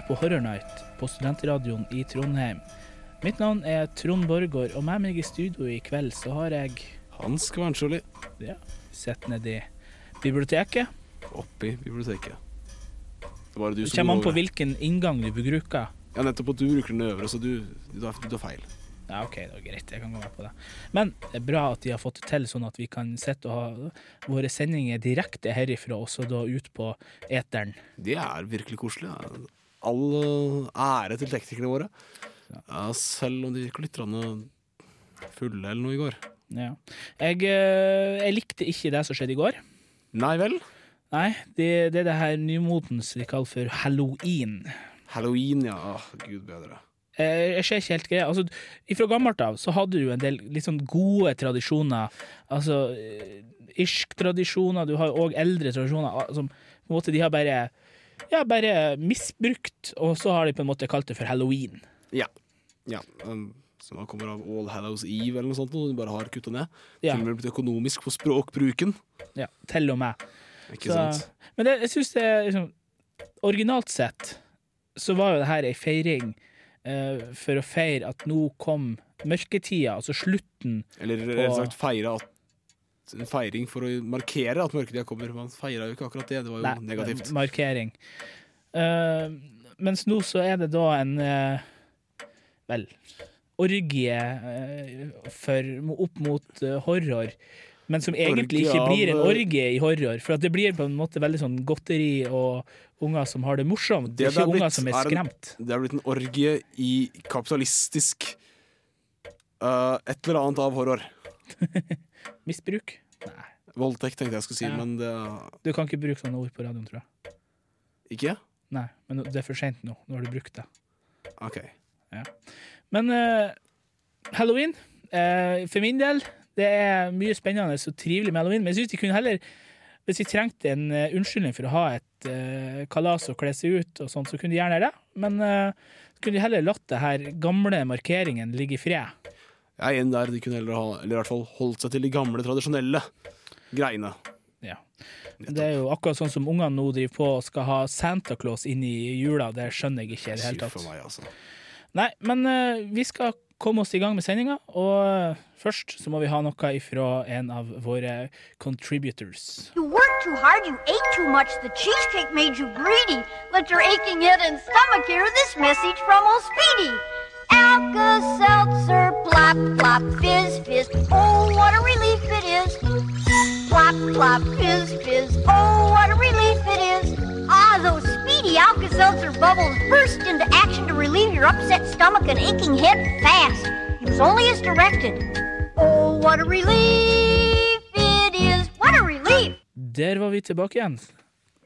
Hører på Horror Night på Studentradioen i Trondheim. Mitt navn er Trond Borgård, og med meg i studio i kveld så har jeg Hans Kvarnsjøli ja, sett ned i biblioteket. oppi biblioteket. Det var du som kommer an på hvilken inngang du bruker. Ja, nettopp at du bruker den øvre, så du, du, har, du har feil. Ja, OK, det var greit. Jeg kan gå med på det. Men det er bra at de har fått det til sånn at vi kan sitte og ha våre sendinger direkte herifra, også da ut på eteren. Det er virkelig koselig. Ja. All uh, ære til teknikerne våre. Ja, selv om de gikk litt fulle eller noe i går. Ja. Jeg, eh, jeg likte ikke det som skjedde i går. Nei vel? Nei, det, det er det her nymotens vi kaller for halloween. Halloween, ja. Åh, Gud bedre. Eh, Jeg ser ikke helt greia. Altså, fra gammelt av så hadde du en del litt sånn gode tradisjoner. Altså eh, irsk-tradisjoner, du har òg eldre tradisjoner som på en måte de har bare ja, bare misbrukt, og så har de på en måte kalt det for halloween. Ja. ja. Um, så kommer av All Hallows Eve eller noe sånt, og du bare har kutta ned. Ja, med blitt økonomisk for språkbruken. ja til og med. Ikke Så, sant? men det, jeg syns det liksom Originalt sett så var jo det her ei feiring uh, for å feire at nå kom mørketida, altså slutten Eller rett og slett feire at en feiring for å markere at mørketida kommer. Man feira jo ikke akkurat det, det var jo Nei, negativt. markering. Uh, mens nå så er det da en uh, Vel orgie uh, for, opp mot horror. Men som egentlig ikke blir en orgie i horror. For at det blir på en måte veldig sånn godteri og unger som har det morsomt. Det Det ikke blitt- unger som er er en- skremt. Det er blitt en orgie i kapitalistisk et eller annet av horror. Misbruk? Nei. Voldtekt tenkte jeg skulle si, Ja. men det Du kan ikke bruke sånne ord på radioen, tror jeg. Ikke? Nei, men det er for seint nå. Nå har du brukt det. OK. Men eh, halloween, eh, for min del, det er mye spennende og trivelig med halloween. Men jeg synes de kunne heller, hvis vi trengte en eh, unnskyldning for å ha et eh, kalas og kle seg ut, og sånt, så kunne de gjerne det. Men uh, så kunne de heller latt det her gamle markeringen ligge i fred. Jeg er en der de kunne heller ha, eller i hvert fall holdt seg til de gamle, tradisjonelle greiene. Ja. Det er jo akkurat sånn som ungene nå driver på og skal ha Santa Claus inn i jula. Det skjønner jeg ikke i det hele tatt. meg, altså. Nei, men uh, vi skal komme oss i gang med sendinga, og uh, først så må vi ha noe ifra en av våre contributors. You worked too hard, you ate too much, the cheesecake made you greedy. Let your aching head and stomach hear this message from old Speedy. Alka-Seltzer, plop, plop, fizz, fizz, oh, what a relief it is. Plop, plop, fizz, fizz, oh, what a relief it is. Ah, those speedy Alka-Seltzer bubbles burst into action to relieve your upset stomach and aching head fast. Use only as directed. Oh, what a relief it is. What a relief. Der var vi tilbake igjen.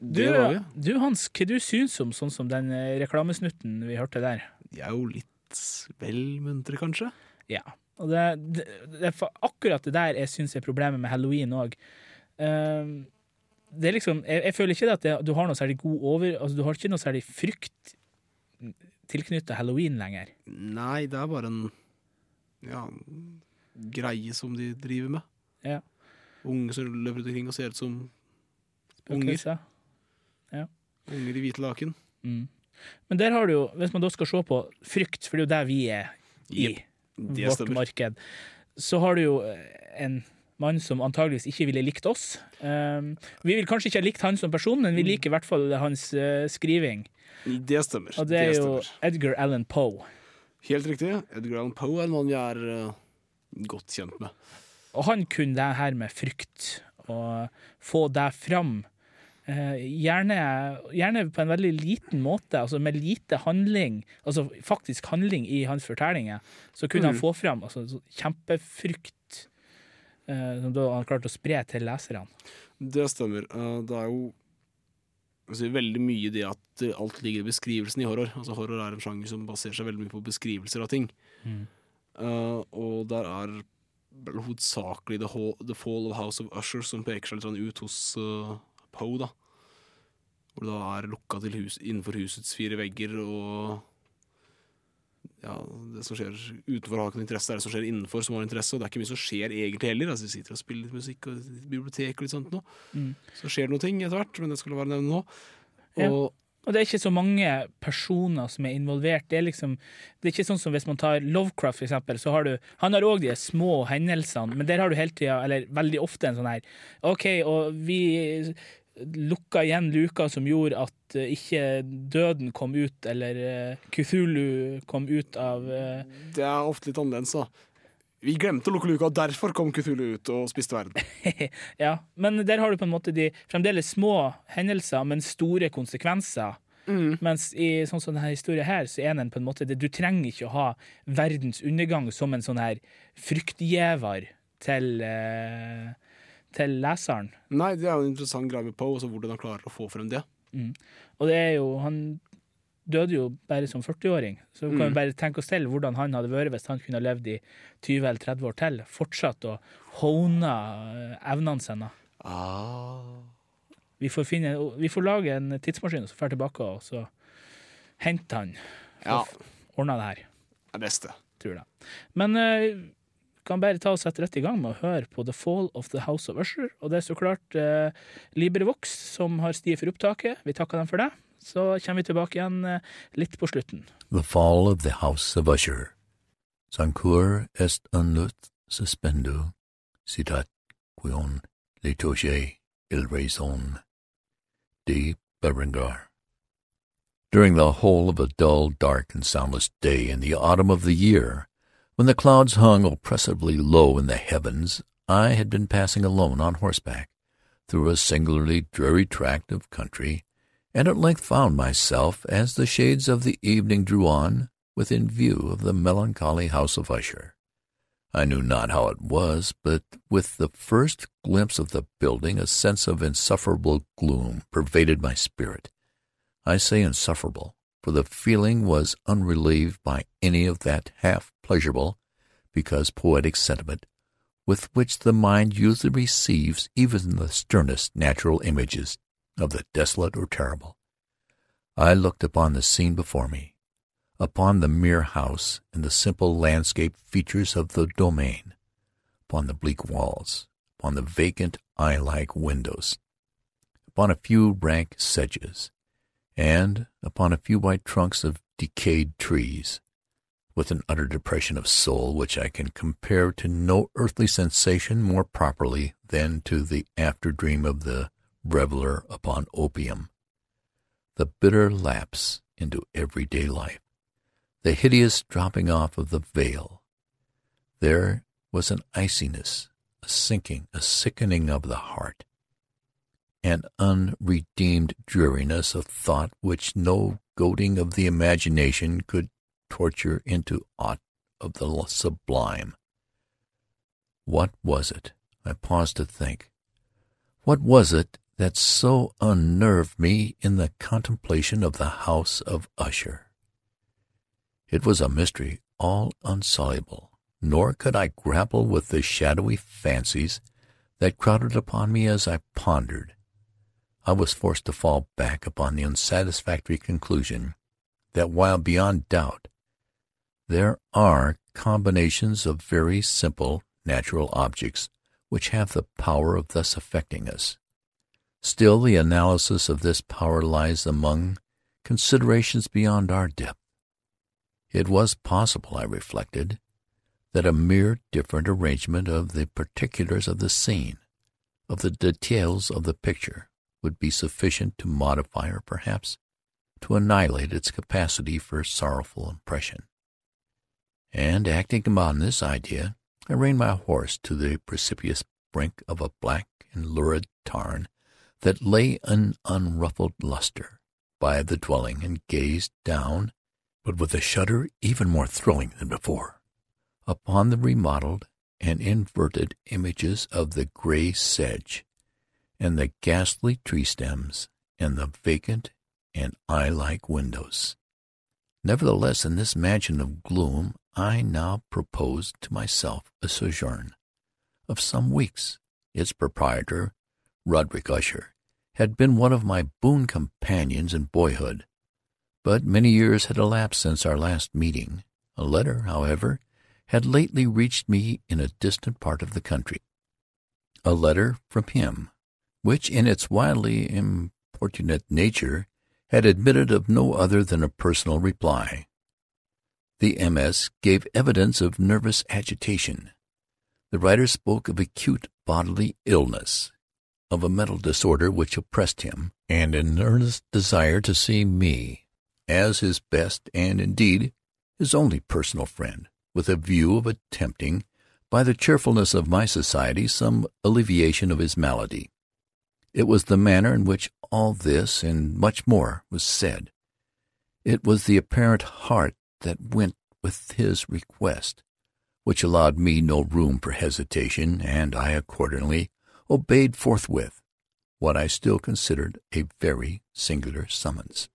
Du, Det var vi. du Hans, hva du syns om sånn som den eh, reklamesnutten vi hørte der? De er jo litt vel muntre, kanskje. Ja. Og det, det, det er akkurat det der jeg syns er problemet med halloween òg. det er liksom Jeg, jeg føler ikke at det, du har noe særlig god over Altså, du har ikke noe særlig frykt tilknyttet halloween lenger. Nei, det er bare en ja, greie som de driver med. Ja. Unge som løper ut omkring og ser ut som unger. Ja. Unger i hvite laken. Mm. Men der har du jo, hvis man da skal se på frykt, for det er jo der vi er i det vårt marked, så har du jo eh, en mann som antageligvis ikke ville likt oss. Um, vi vil kanskje ikke ha likt han som person, men vi Mm. liker i hvert fall hans eh, skriving. Det stemmer. Og det er jo. Edgar Allan Poe. Helt riktig. Edgar Allan Poe er en mann vi er eh, godt kjent med. Og han kunne det her med frykt, og få det fram. Eh, gjerne, gjerne på en veldig liten måte, altså med lite handling, altså faktisk handling i hans fortellinger, så kunne Mm. han få fram altså, så kjempefrykt eh, som da han klarte å spre til leserne. Det stemmer. Eh, det er jo altså, veldig mye det at alt ligger i beskrivelsen i horror. Altså Horror er en sjanger som baserer seg veldig mye på beskrivelser av ting. Mm. Eh, og der er hovedsakelig The, The Fall of House of Usher som peker seg litt sånn ut hos uh, Poe, da. Hvor det da er lukka til hus, innenfor husets fire vegger, og ja, det som skjer utenfor har ikke noe interesse, det er det som skjer innenfor som har interesse, og det er ikke mye som skjer egentlig heller. Altså, vi sitter og spiller litt musikk og bibliotek og litt sånt nå. Mm. Så skjer det noe ting etter hvert, men det skal la være nevnt nå. Ja. Og Og det er ikke så mange personer som er involvert. Det er liksom, det er ikke sånn som hvis man tar Lovecraft, for eksempel, så har du Han har òg de små hendelsene, men der har du hele tida, eller veldig ofte, en sånn her OK, og vi lukka igjen luka som gjorde at eh, ikke døden kom ut, eller uh, Cthulhu kom ut av uh, Det er ofte litt annerledes, da. Vi glemte å lukke luka, og derfor kom Cthulhu ut og spiste verden. Ja, men der har du på en måte de fremdeles små hendelser, men store konsekvenser. Mens i sånn som denne historien her, så er den på en måte det, Du trenger ikke å ha verdens undergang som en sånn her fryktgjever til, eh, til leseren. Nei, det er jo en interessant greie med Poe, også hvordan han klarer å få frem det. Og det er jo Han døde jo bare som 40-åring, så vi kan jo bare tenke oss til hvordan han hadde vært hvis han kunne levd i 20 eller 30 år til. Fortsatt å hone eh, evnene sine. Ah. Vi får, finne, vi får lage en tidsmaskin og så drar tilbake og så hente han. Ja, Ordne det her, det beste. tror det. Men vi kan bare ta og sette rett i gang med å høre på The Fall of the House of Usher. Og det er så klart eh, LibreVox som har stiet for opptaket. Vi takker dem for det. Så kommer vi tilbake igjen eh, litt på slutten. The Fall of the House of Usher. Sancur est unlut suspendo, citat quion litoge il raison de Berengar. During the whole of a dull, dark, and soundless day in the autumn of the year, when the clouds hung oppressively low in the heavens, I had been passing alone on horseback through a singularly dreary tract of country, and at length found myself, as the shades of the evening drew on, within view of the melancholy house of Usher. I knew not how it was, but with the first glimpse of the building a sense of insufferable gloom pervaded my spirit. I say insufferable, for the feeling was unrelieved by any of that half pleasurable, because poetic sentiment with which the mind usually receives even the sternest natural images of the desolate or terrible. I looked upon the scene before me, upon the mere house and the simple landscape features of the domain, upon the bleak walls, upon the vacant eye-like windows, upon a few rank sedges, and upon a few white trunks of decayed trees, with an utter depression of soul which I can compare to no earthly sensation more properly than to the after-dream of the reveller upon opium. The bitter lapse into everyday life, the hideous dropping off of the veil. There was an iciness, a sinking, a sickening of the heart, an unredeemed dreariness of thought which no goading of the imagination could torture into aught of the sublime. What was it? I paused to think. What was it that so unnerved me in the contemplation of the house of Usher? It was a mystery all insoluble, nor could I grapple with the shadowy fancies that crowded upon me as I pondered. I was forced to fall back upon the unsatisfactory conclusion that while beyond doubt there are combinations of very simple natural objects which have the power of thus affecting us, still the analysis of this power lies among considerations beyond our depth. It was possible, I reflected, that a mere different arrangement of the particulars of the scene, of the details of the picture, would be sufficient to modify or perhaps to annihilate its capacity for sorrowful impression. And acting upon this idea, I reined my horse to the precipitous brink of a black and lurid tarn that lay in unruffled lustre by the dwelling, and gazed down, but with a shudder even more thrilling than before, upon the remodeled and inverted images of the gray sedge, and the ghastly tree stems, and the vacant and eye-like windows. Nevertheless, in this mansion of gloom I now proposed to myself a sojourn of some weeks. Its proprietor, Roderick Usher, had been one of my boon companions in boyhood, but many years had elapsed since our last meeting. A letter, however, had lately reached me in a distant part of the country. A letter from him, which in its wildly importunate nature had admitted of no other than a personal reply. The MS gave evidence of nervous agitation. The writer spoke of acute bodily illness, of a mental disorder which oppressed him, and an earnest desire to see me, as his best and, indeed, his only personal friend, with a view of attempting, by the cheerfulness of my society, some alleviation of his malady. It was the manner in which all this, and much more, was said. It was the apparent heart that went with his request, which allowed me no room for hesitation, and I accordingly obeyed forthwith what I still considered a very singular summons.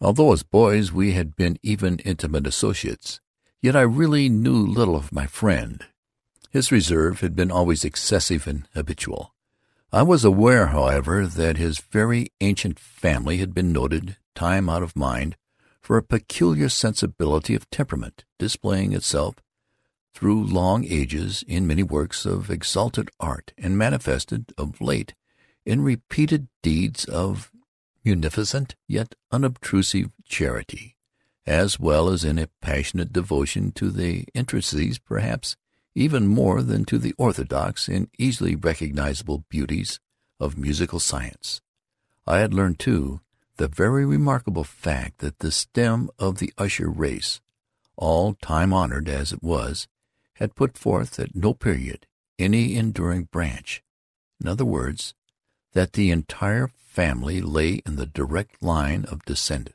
Although as boys we had been even intimate associates, yet I really knew little of my friend. His reserve had been always excessive and habitual. I was aware, however, that his very ancient family had been noted, time out of mind, for a peculiar sensibility of temperament, displaying itself through long ages in many works of exalted art, and manifested, of late, in repeated deeds of munificent yet unobtrusive charity, as well as in a passionate devotion to the intricacies, perhaps even more than to the orthodox and easily recognizable beauties of musical science. I had learned, too, the very remarkable fact that the stem of the Usher race, all time-honored as it was, had put forth at no period any enduring branch. In other words, that the entire family lay in the direct line of descent,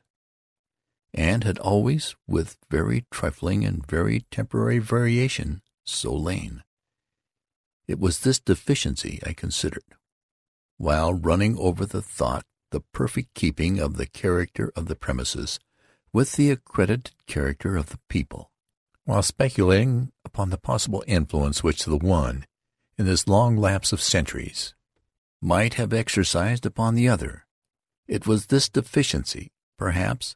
and had always, with very trifling and very temporary variation, so lain. It was this deficiency I considered, while running over the thought the perfect keeping of the character of the premises with the accredited character of the people, while speculating upon the possible influence which the one, in this long lapse of centuries, might have exercised upon the other. It was this deficiency, perhaps,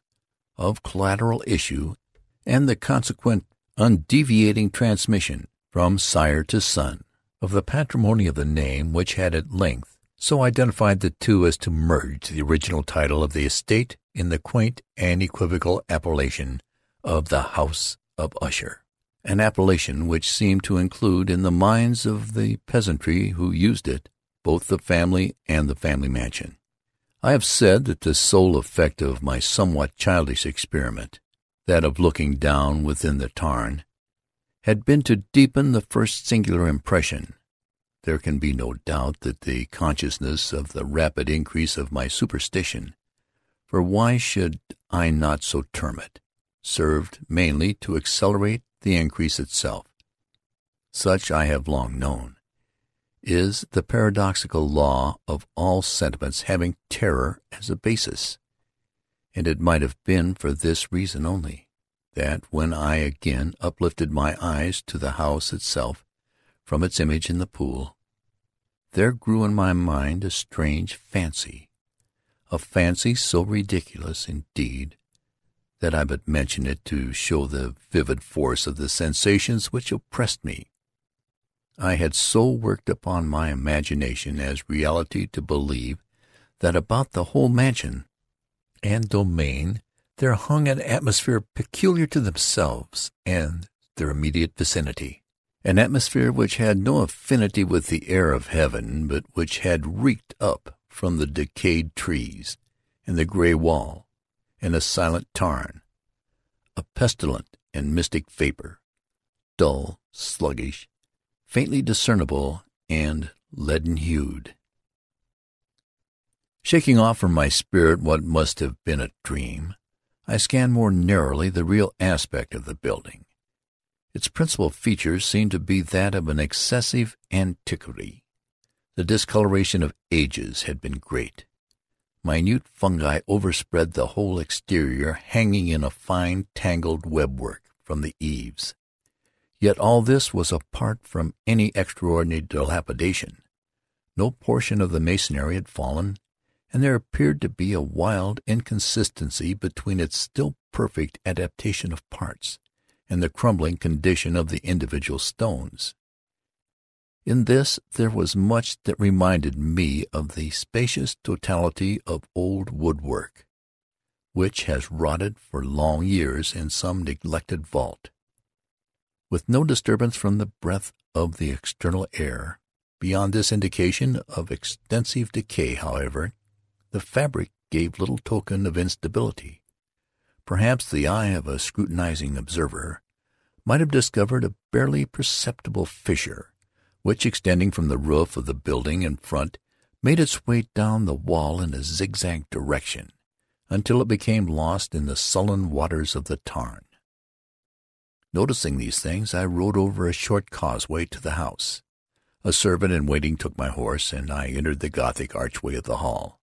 of collateral issue, and the consequent undeviating transmission, from sire to son, of the patrimony of the name which had at length so identified the two as to merge the original title of the estate in the quaint and equivocal appellation of the House of Usher, an appellation which seemed to include in the minds of the peasantry who used it both the family and the family mansion. I have said that the sole effect of my somewhat childish experiment, that of looking down within the tarn, had been to deepen the first singular impression. There can be no doubt that the consciousness of the rapid increase of my superstition, for why should I not so term it, served mainly to accelerate the increase itself. Such I have long known is the paradoxical law of all sentiments having terror as a basis. And it might have been for this reason only, that when I again uplifted my eyes to the house itself from its image in the pool, there grew in my mind a strange fancy, a fancy so ridiculous, indeed, that I but mention it to show the vivid force of the sensations which oppressed me. I had so worked upon my imagination as reality to believe that about the whole mansion and domain there hung an atmosphere peculiar to themselves and their immediate vicinity, an atmosphere which had no affinity with the air of heaven, but which had reeked up from the decayed trees and the gray wall and the silent tarn, a pestilent and mystic vapor, dull, sluggish, faintly discernible and leaden-hued. Shaking off from my spirit what must have been a dream, I scanned more narrowly the real aspect of the building. Its principal features seemed to be that of an excessive antiquity. The discoloration of ages had been great. Minute fungi overspread the whole exterior, hanging in a fine tangled webwork from the eaves. Yet all this was apart from any extraordinary dilapidation. No portion of the masonry had fallen, and there appeared to be a wild inconsistency between its still perfect adaptation of parts and the crumbling condition of the individual stones. In this there was much that reminded me of the spacious totality of old woodwork. which has rotted for long years in some neglected vault. With no disturbance from the breath of the external air, beyond this indication of extensive decay, however, the fabric gave little token of instability. Perhaps the eye of a scrutinizing observer might have discovered a barely perceptible fissure, which, extending from the roof of the building in front, made its way down the wall in a zigzag direction, until it became lost in the sullen waters of the tarn. Noticing these things, I rode over a short causeway to the house. A servant in waiting took my horse, and I entered the Gothic archway of the hall.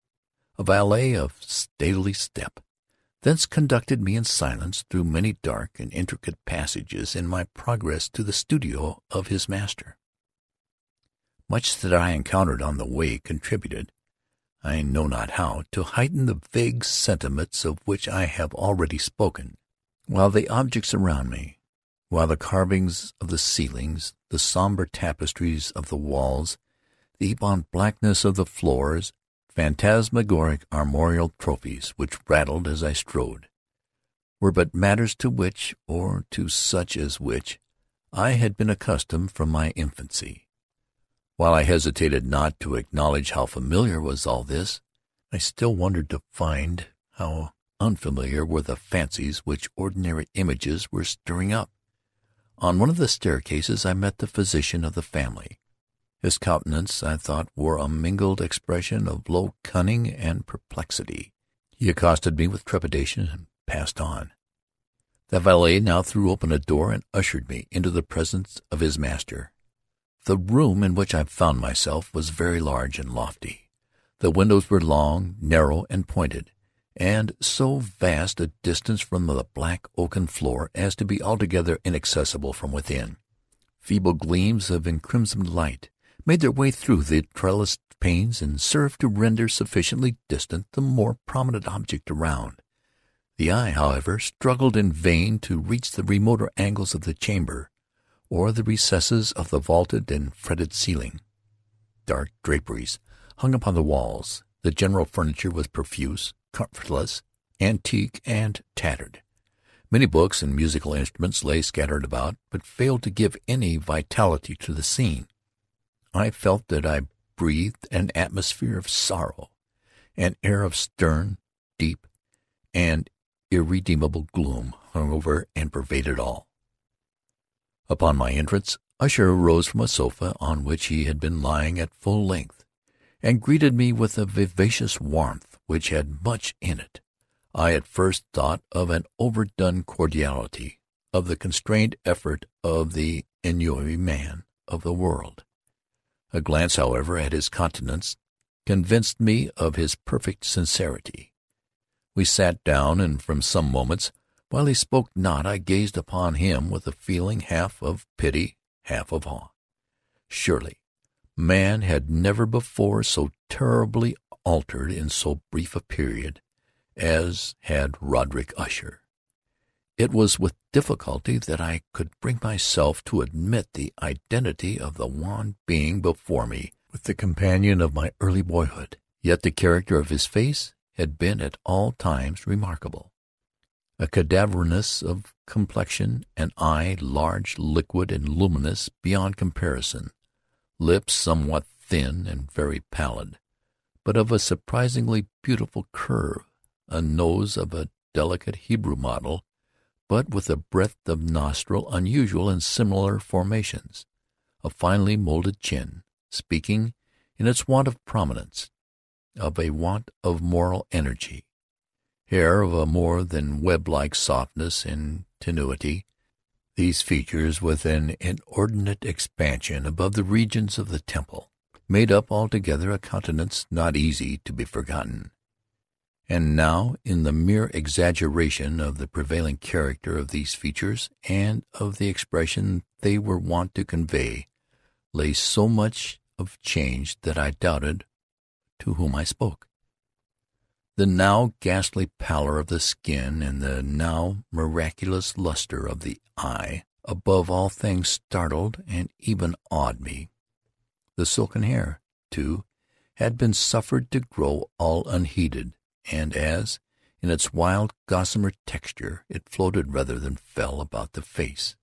A valet of stately step thence conducted me in silence through many dark and intricate passages in my progress to the studio of his master. Much that I encountered on the way contributed, I know not how, to heighten the vague sentiments of which I have already spoken, while the objects around me, while the carvings of the ceilings, the sombre tapestries of the walls, the ebon blackness of the floors, phantasmagoric armorial trophies which rattled as I strode, were but matters to which, or to such as which, I had been accustomed from my infancy. While I hesitated not to acknowledge how familiar was all this, I still wondered to find how unfamiliar were the fancies which ordinary images were stirring up. On one of the staircases I met the physician of the family. His countenance, I thought, wore a mingled expression of low cunning and perplexity. He accosted me with trepidation and passed on. The valet now threw open a door and ushered me into the presence of his master. The room in which I found myself was very large and lofty. The windows were long, narrow, and pointed, and so vast a distance from the black oaken floor as to be altogether inaccessible from within. Feeble gleams of encrimsoned light made their way through the trellised panes and served to render sufficiently distant the more prominent object around. The eye, however, struggled in vain to reach the remoter angles of the chamber, or the recesses of the vaulted and fretted ceiling. Dark draperies hung upon the walls. The general furniture was profuse, comfortless, antique, and tattered. Many books and musical instruments lay scattered about, but failed to give any vitality to the scene. I felt that I breathed an atmosphere of sorrow, an air of stern, deep, and irredeemable gloom hung over and pervaded all. Upon my entrance, Usher arose from a sofa on which he had been lying at full length, and greeted me with a vivacious warmth which had much in it. I at first thought of an overdone cordiality, of the constrained effort of the ennuyé man of the world. A glance, however, at his countenance convinced me of his perfect sincerity. We sat down, and from some moments while he spoke not, I gazed upon him with a feeling half of pity, half of awe. Surely man had never before so terribly altered in so brief a period as had Roderick Usher. It was with difficulty that I could bring myself to admit the identity of the wan being before me with the companion of my early boyhood. Yet the character of his face had been at all times remarkable a cadaverous of complexion, an eye large, liquid, and luminous beyond comparison, lips somewhat thin and very pallid, but of a surprisingly beautiful curve, a nose of a delicate Hebrew model, but with a breadth of nostril unusual in similar formations, a finely moulded chin, speaking, in its want of prominence, of a want of moral energy, hair of a more than web-like softness and tenuity, these features with an inordinate expansion above the regions of the temple, made up altogether a countenance not easy to be forgotten. And now, in the mere exaggeration of the prevailing character of these features and of the expression they were wont to convey, lay so much of change that I doubted to whom I spoke. The now ghastly pallor of the skin and the now miraculous luster of the eye above all things startled and even awed me. The silken hair, too, had been suffered to grow all unheeded, and as, In its wild, gossamer texture it floated rather than fell about the face.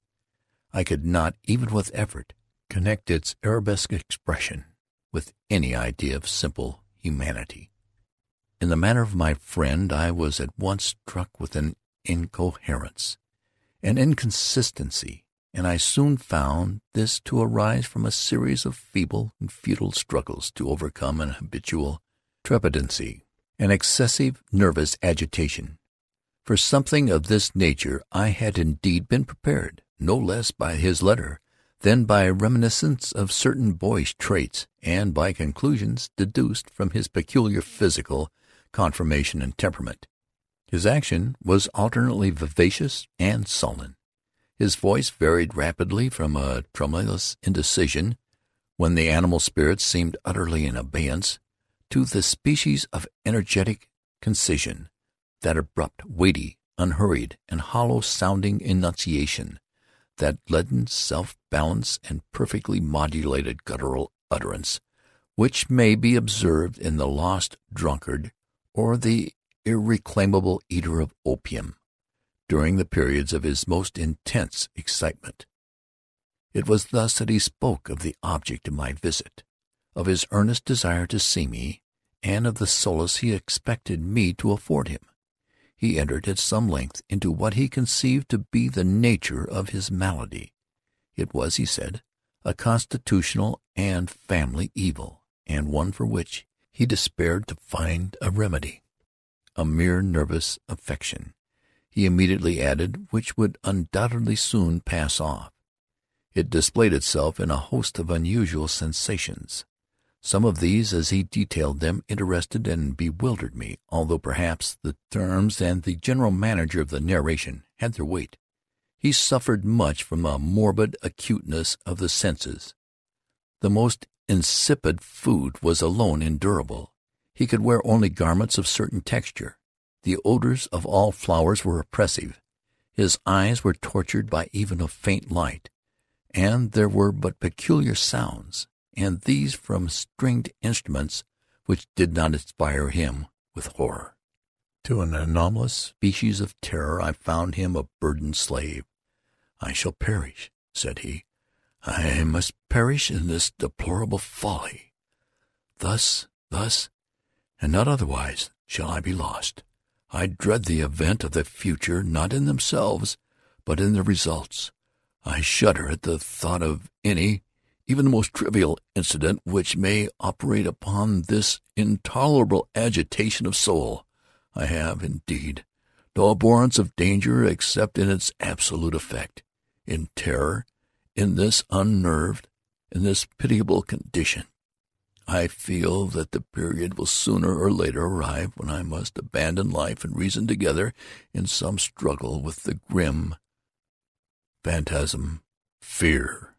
I could not, even with effort, connect its arabesque expression with any idea of simple humanity. In the manner of my friend I was at once struck with an incoherence, an inconsistency, and I soon found this to arise from a series of feeble and futile struggles to overcome an habitual trepidancy, an excessive nervous agitation. For something of this nature I had indeed been prepared, no less by his letter than by reminiscence of certain boyish traits, and by conclusions deduced from his peculiar physical conformation and temperament. His action was alternately vivacious and sullen. His voice varied rapidly from a tremulous indecision, when the animal spirits seemed utterly in abeyance, to the species of energetic concision, that abrupt, weighty, unhurried, and hollow-sounding enunciation, that leaden self-balance and perfectly modulated guttural utterance, which may be observed in the lost drunkard or the irreclaimable eater of opium during the periods of his most intense excitement. It was thus that he spoke of the object of my visit, of his earnest desire to see me, and of the solace he expected me to afford him. He entered at some length into what he conceived to be the nature of his malady. It was, he said, a constitutional and family evil, and one for which he despaired to find a remedy. A mere nervous affection, he immediately added, which would undoubtedly soon pass off. It displayed itself in a host of unusual sensations. Some of these, as he detailed them, interested and bewildered me, although perhaps the terms and the general manner of the narration had their weight. He suffered much from a morbid acuteness of the senses. The most insipid food was alone endurable. He could wear only garments of certain texture. The odors of all flowers were oppressive. His eyes were tortured by even a faint light, and there were but peculiar sounds, and these from stringed instruments which did not inspire him with horror. To an anomalous species of terror I found him a burdened slave. I shall perish, said he. I must perish in this deplorable folly. Thus, thus, and not otherwise, shall I be lost. I dread the event of the future, not in themselves, but in the results. I shudder at the thought of any, even the most trivial incident which may operate upon this intolerable agitation of soul. I have, indeed, no abhorrence of danger except in its absolute effect. In terror, in this unnerved, in this pitiable condition, I feel that the period will sooner or later arrive when I must abandon life and reason together in some struggle with the grim phantasm, fear.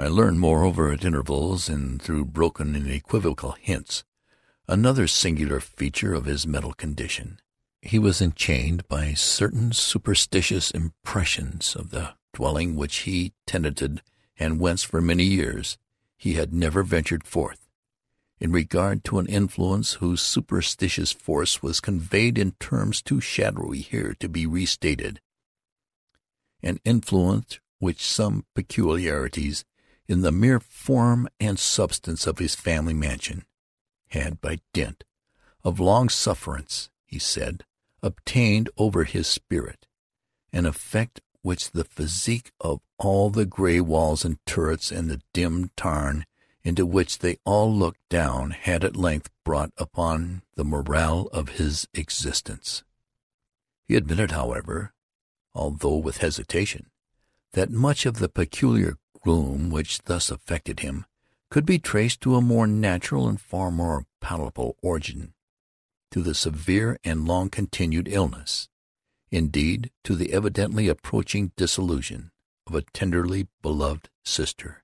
I learned, moreover, at intervals and through broken and equivocal hints, another singular feature of his mental condition. He was enchained by certain superstitious impressions of the dwelling which he tenanted and whence for many years he had never ventured forth. In regard to an influence whose superstitious force was conveyed in terms too shadowy here to be restated, an influence which some peculiarities in the mere form and substance of his family mansion had, by dint of long sufferance, he said, obtained over his spirit, an effect which the physique of all the gray walls and turrets and the dim tarn into which they all looked down had at length brought upon the morale of his existence. He admitted, however, although with hesitation, that much of the peculiar gloom which thus affected him could be traced to a more natural and far more palatable origin, to the severe and long-continued illness indeed, to the evidently approaching dissolution of a tenderly beloved sister,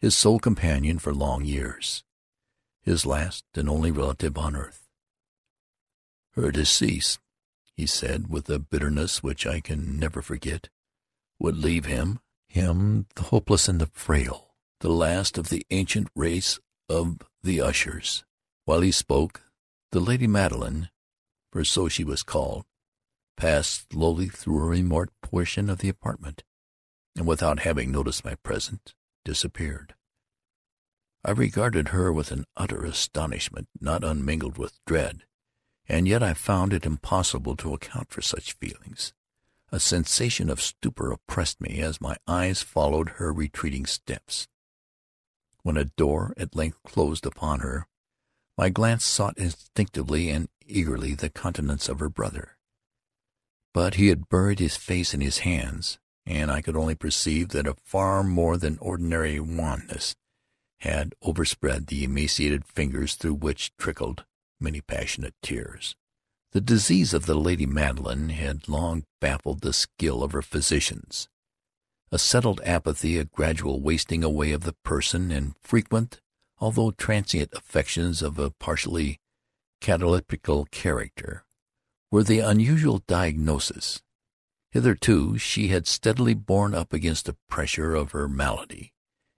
his sole companion for long years, his last and only relative on earth. Her decease, he said, with a bitterness which I can never forget, would leave him, him the hopeless and the frail, the last of the ancient race of the Ushers. While he spoke, the Lady Madeline for so she was called, passed slowly through a remote portion of the apartment, and without having noticed my presence, disappeared. I regarded her with an utter astonishment not unmingled with dread, and yet I found it impossible to account for such feelings. A sensation of stupor oppressed me as my eyes followed her retreating steps. When a door at length closed upon her, my glance sought instinctively and eagerly the countenance of her brother. But he had buried his face in his hands, and I could only perceive that a far more than ordinary wanness had overspread the emaciated fingers through which trickled many passionate tears. The disease of the Lady Madeline had long baffled the skill of her physicians. A settled apathy, a gradual wasting away of the person, and frequent, although transient affections of a partially cataleptical character, were the unusual diagnosis. Hitherto she had steadily borne up against the pressure of her malady,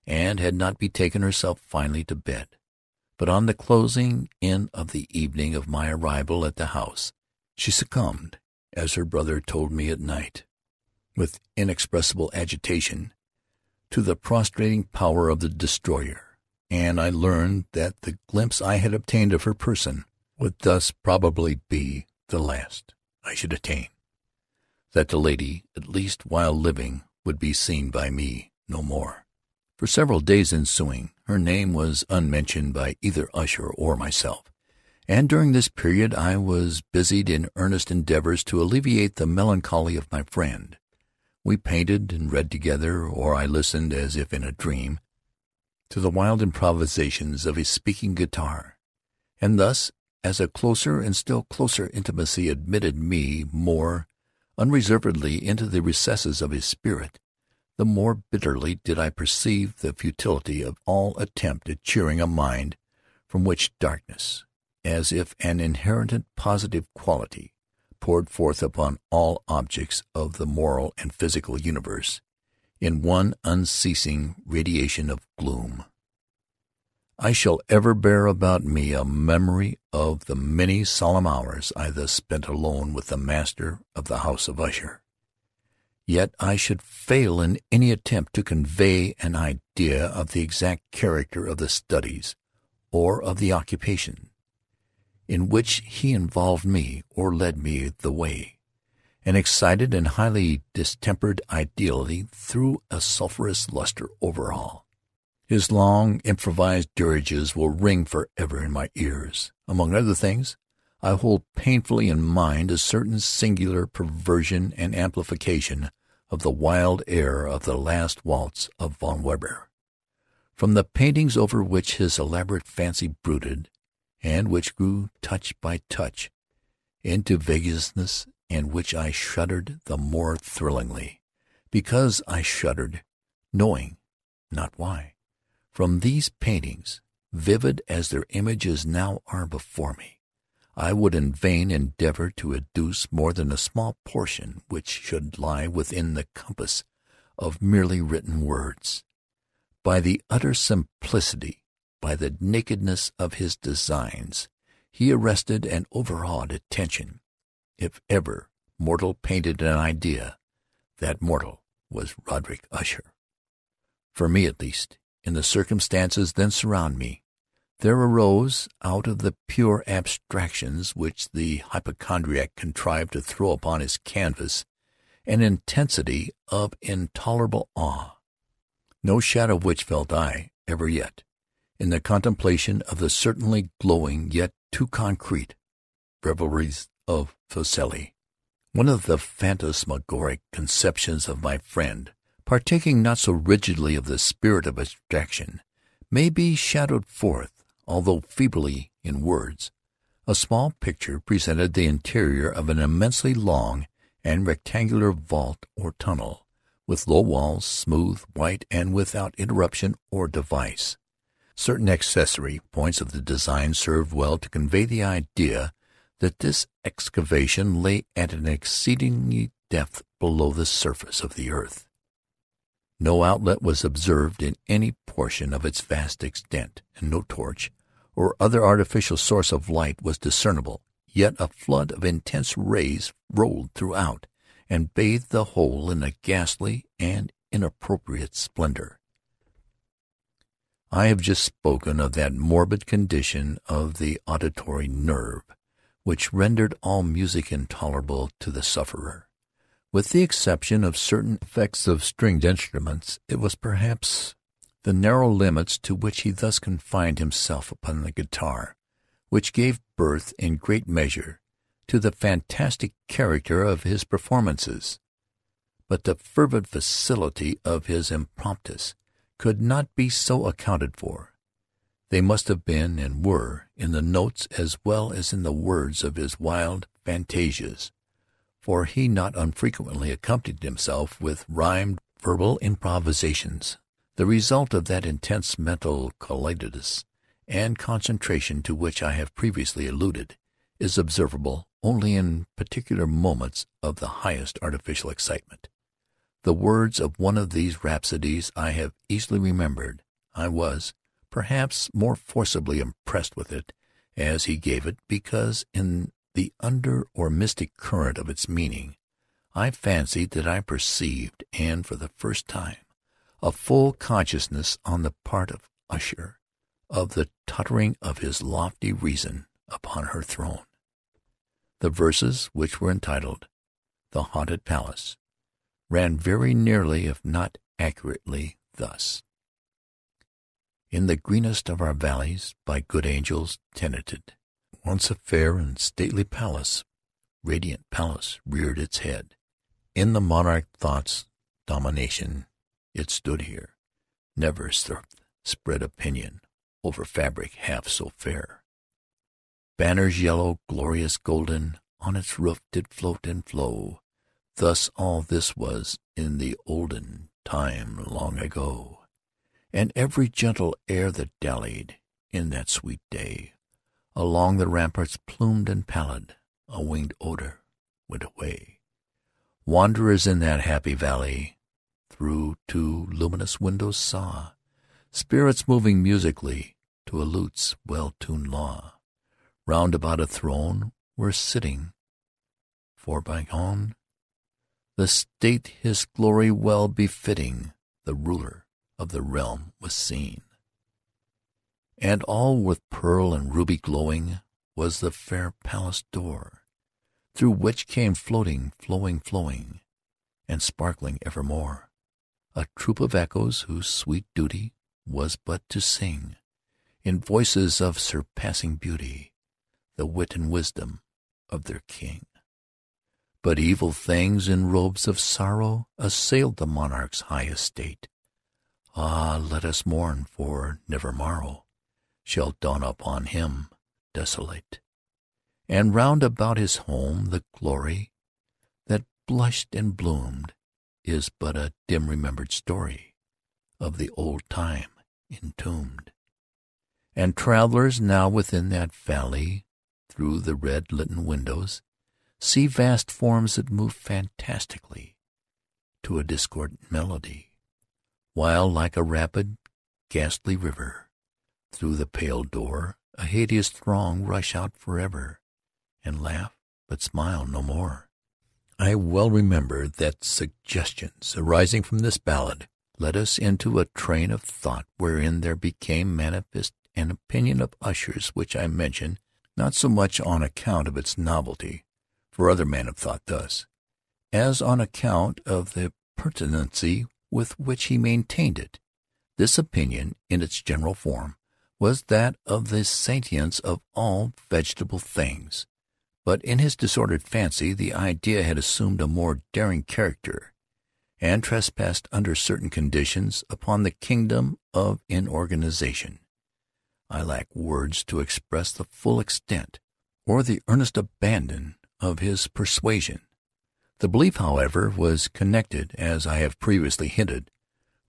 and had not betaken herself finally to bed. But on the closing in of the evening of my arrival at the house, she succumbed, as her brother told me at night, with inexpressible agitation, to the prostrating power of the destroyer, and I learned that the glimpse I had obtained of her person would thus probably be the last I should attain. That the lady, at least while living, would be seen by me no more. For several days ensuing, her name was unmentioned by either Usher or myself, and during this period I was busied in earnest endeavors to alleviate the melancholy of my friend. We painted and read together, or I listened, as if in a dream, to the wild improvisations of his speaking guitar, and thus, as a closer and still closer intimacy admitted me more unreservedly into the recesses of his spirit, the more bitterly did I perceive the futility of all attempt at cheering a mind from which darkness, as if an inherent positive quality, poured forth upon all objects of the moral and physical universe in one unceasing radiation of gloom. I shall ever bear about me a memory of the many solemn hours I thus spent alone with the master of the house of Usher. Yet I should fail in any attempt to convey an idea of the exact character of the studies or of the occupation in which he involved me or led me the way. An excited and highly distempered ideality threw a sulphurous luster over all. His long, improvised dirges will ring forever in my ears. Among other things, I hold painfully in mind a certain singular perversion and amplification of the wild air of the last waltz of Von Weber. From the paintings over which his elaborate fancy brooded, and which grew touch by touch into vagueness and which I shuddered the more thrillingly, because I shuddered, knowing not why. From these paintings, vivid as their images now are before me, I would in vain endeavor to adduce more than a small portion which should lie within the compass of merely written words. By the utter simplicity, by the nakedness of his designs, he arrested and overawed attention. If ever mortal painted an idea, that mortal was Roderick Usher. For me, at least, in the circumstances then surround me, there arose, out of the pure abstractions which the hypochondriac contrived to throw upon his canvas, an intensity of intolerable awe, no shadow of which felt I, ever yet, in the contemplation of the certainly glowing yet too concrete revelries of Fuseli. One of the phantasmagoric conceptions of my friend partaking not so rigidly of the spirit of abstraction, may be shadowed forth, although feebly in words. A small picture presented the interior of an immensely long and rectangular vault or tunnel, with low walls, smooth, white, and without interruption or device. Certain accessory points of the design served well to convey the idea that this excavation lay at an exceeding depth below the surface of the earth. No outlet was observed in any portion of its vast extent, and no torch or other artificial source of light was discernible. yet a flood of intense rays rolled throughout and bathed the whole in a ghastly and inappropriate splendor. I have just spoken of that morbid condition of the auditory nerve which rendered all music intolerable to the sufferer. With the exception of certain effects of stringed instruments, it was perhaps the narrow limits to which he thus confined himself upon the guitar, which gave birth in great measure to the fantastic character of his performances. But the fervid facility of his impromptus could not be so accounted for. They must have been and were in the notes as well as in the words of his wild fantasias, for he not unfrequently accompanied himself with rhymed verbal improvisations the result of that intense mental quietus and concentration to which I have previously alluded is observable only in particular moments of the highest artificial excitement. The words of one of these rhapsodies I have easily remembered. I was, perhaps, more forcibly impressed with it as he gave it, because in the under or mystic current of its meaning I fancied that I perceived, and for the first time, a full consciousness on the part of Usher of the tottering of his lofty reason upon her throne. The verses, which were entitled The Haunted Palace, ran very nearly, if not accurately, thus. In the greenest of our valleys, by good angels tenanted, once a fair and stately palace, radiant palace, reared its head. In the monarch thought's domination it stood here, never spread opinion over fabric half so fair. Banners yellow, glorious golden, on its roof did float and flow. Thus all this was in the olden time long ago. And every gentle air that dallied in that sweet day along the ramparts plumed and pallid, a winged odor went away. Wanderers in that happy valley through two luminous windows saw spirits moving musically to a lute's well-tuned law. Round about a throne were sitting, for by on the state his glory well befitting, the ruler of the realm was seen. And all with pearl and ruby glowing was the fair palace door, through which came floating, flowing, flowing, and sparkling evermore a troop of echoes whose sweet duty was but to sing, in voices of surpassing beauty, the wit and wisdom of their king. But evil things in robes of sorrow assailed the monarch's high estate. Ah, let us mourn, for never morrow shall dawn upon him desolate. And round about his home the glory that blushed and bloomed is but a dim remembered story of the old time entombed. And travelers now within that valley, through the red litten windows, see vast forms that move fantastically to a discordant melody, while like a rapid, ghastly river, through the pale door a hideous throng rush out forever, and laugh but smile no more. I well remember that suggestions arising from this ballad led us into a train of thought wherein there became manifest an opinion of Usher's which I mention not so much on account of its novelty, for other men have thought thus, as on account of the pertinency with which he maintained it. This opinion, in its general form, was that of the sentience of all vegetable things, but in his disordered fancy the idea had assumed a more daring character, and trespassed under certain conditions upon the kingdom of inorganization. I lack words to express the full extent or the earnest abandon of his persuasion. The belief, however, was connected, as I have previously hinted,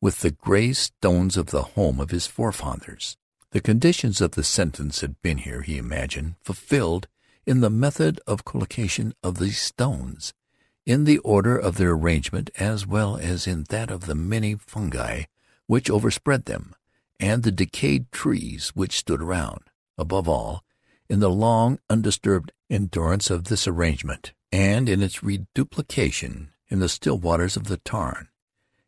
with the gray stones of the home of his forefathers. The conditions of the sentence had been here, he imagined, fulfilled in the method of collocation of these stones, in the order of their arrangement as well as in that of the many fungi which overspread them, and the decayed trees which stood around; above all, in the long, undisturbed endurance of this arrangement, and in its reduplication in the still waters of the tarn.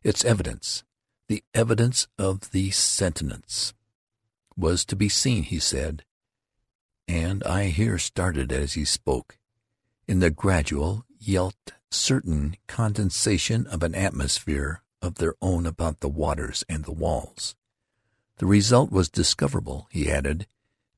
Its evidence, the evidence of the sentience, was to be seen, he said, and I here started as he spoke, in the gradual, yet certain condensation of an atmosphere of their own about the waters and the walls. The result was discoverable, he added,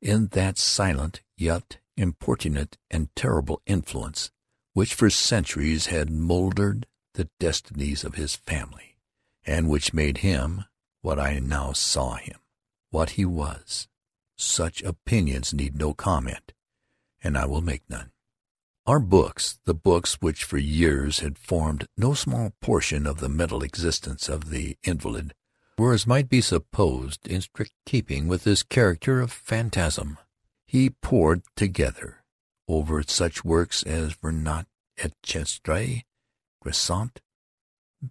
in that silent, yet importunate and terrible influence which for centuries had mouldered the destinies of his family, and which made him what I now saw him, what he was. Such opinions need no comment, and I will make none. Our books, the books which for years had formed no small portion of the mental existence of the invalid, were, as might be supposed, in strict keeping with his character of phantasm. He pored together over such works as Ververt et Chartreuse, Gresset,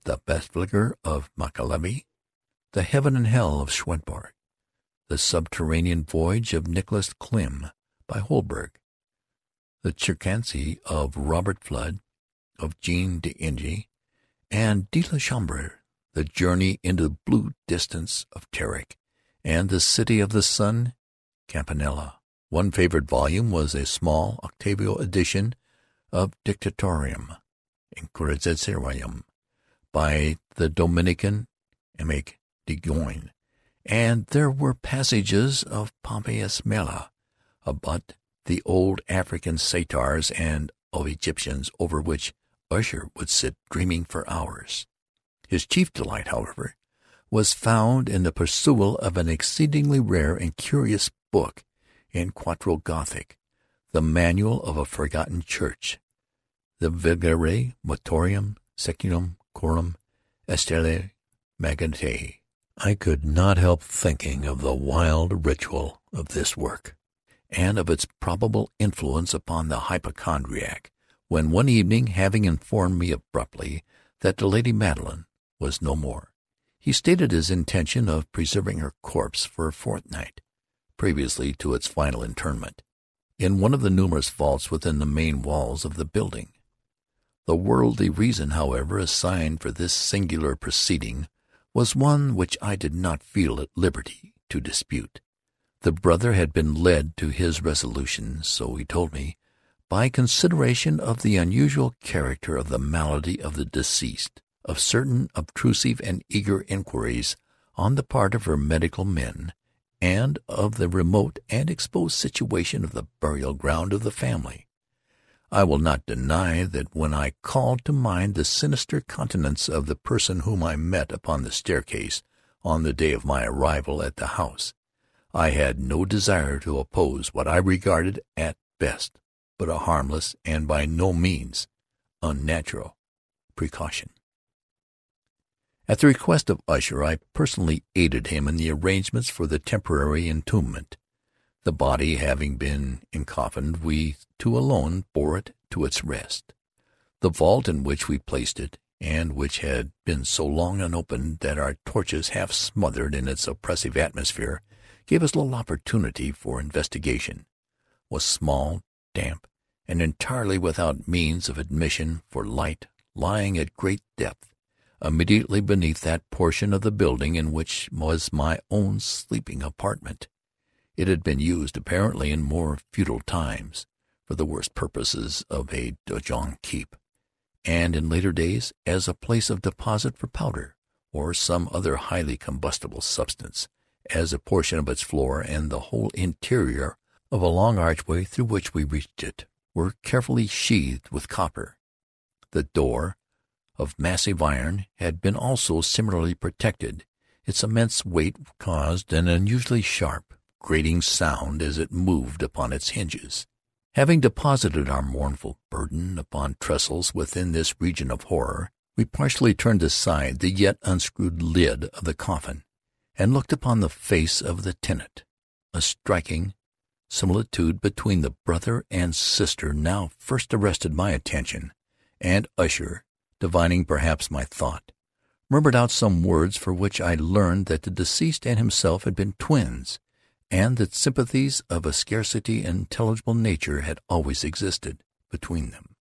the Best Bethflicker of Machiavelli, the Heaven and Hell of Swedenborg, the Subterranean Voyage of Nicholas Klimm by Holberg, the Chiromancy of Robert Flud, of Jean d'Ingy, and De la Chambre, the Journey into the Blue Distance of Tieck, and the City of the Sun, Campanella. One favorite volume was a small octavo edition of Directorium Inquisitorum by the Dominican Eymeric de Gironne and there were passages of Pomponius Mela about the old African satyrs and of Egyptians over which Usher would sit dreaming for hours. His chief delight, however, was found in the perusal of an exceedingly rare and curious book in quarto Gothic, the Manual of a Forgotten Church, the Vigiliae Mortuorum Secundum Chorum Ecclesiae Maguntinae. I could not help thinking of the wild ritual of this work, and of its probable influence upon the hypochondriac, when one evening, having informed me abruptly that the Lady Madeline was no more, he stated his intention of preserving her corpse for a fortnight, previously to its final interment, in one of the numerous vaults within the main walls of the building. The worldly reason, however, assigned for this singular proceeding was one which I did not feel at liberty to dispute. The brother had been led to his resolution, so he told me, by consideration of the unusual character of the malady of the deceased, of certain obtrusive and eager inquiries on the part of her medical men, and of the remote and exposed situation of the burial ground of the family. I will not deny that when I called to mind the sinister countenance of the person whom I met upon the staircase on the day of my arrival at the house, I had no desire to oppose what I regarded at best but a harmless and by no means unnatural precaution. At the request of Usher, I personally aided him in the arrangements for the temporary entombment. The body having been encoffined, we two alone bore it to its rest. The vault in which we placed it, and which had been so long unopened that our torches half smothered in its oppressive atmosphere gave us little opportunity for investigation, was small, damp, and entirely without means of admission for light, lying at great depth, immediately beneath that portion of the building in which was my own sleeping apartment. It had been used, apparently, in more feudal times, for the worst purposes of a donjon keep, and in later days as a place of deposit for powder, or some other highly combustible substance, as a portion of its floor and the whole interior of a long archway through which we reached it were carefully sheathed with copper. The door, of massive iron, had been also similarly protected. Its immense weight caused an unusually sharp, grating sound as it moved upon its hinges. Having deposited our mournful burden upon trestles within this region of horror, we partially turned aside the yet unscrewed lid of the coffin, and looked upon the face of the tenant. A striking similitude between the brother and sister now first arrested my attention, and Usher, divining perhaps my thought, murmured out some words for which I learned that the deceased and himself had been twins, and that sympathies of a scarcity intelligible nature had always existed between them.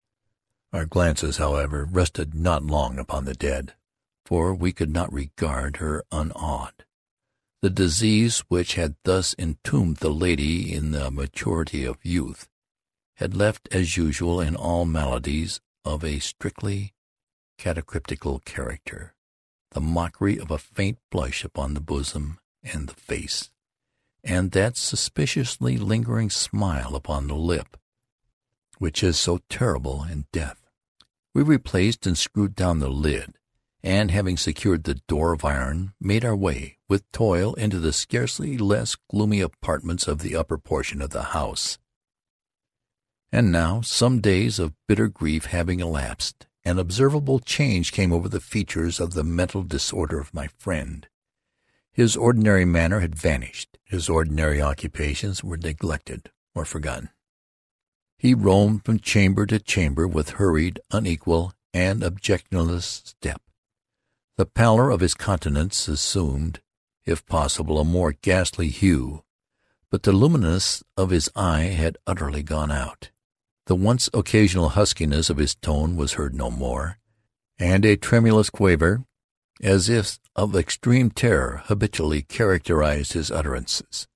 Our glances, however, rested not long upon the dead, for we could not regard her unawed. The disease which had thus entombed the lady in the maturity of youth had left, as usual in all maladies of a strictly cataleptical character, the mockery of a faint blush upon the bosom and the face, and that suspiciously lingering smile upon the lip, which is so terrible in death. We replaced and screwed down the lid, and having secured the door of iron, made our way, with toil, into the scarcely less gloomy apartments of the upper portion of the house. And now, some days of bitter grief having elapsed, an observable change came over the features of the mental disorder of my friend. His ordinary manner had vanished. His ordinary occupations were neglected or forgotten. He roamed from chamber to chamber with hurried, unequal, and objectionless step. The pallor of his countenance assumed, if possible, a more ghastly hue, but the luminousness of his eye had utterly gone out. The once occasional huskiness of his tone was heard no more, and a tremulous quaver, as if of extreme terror, habitually characterized his utterances.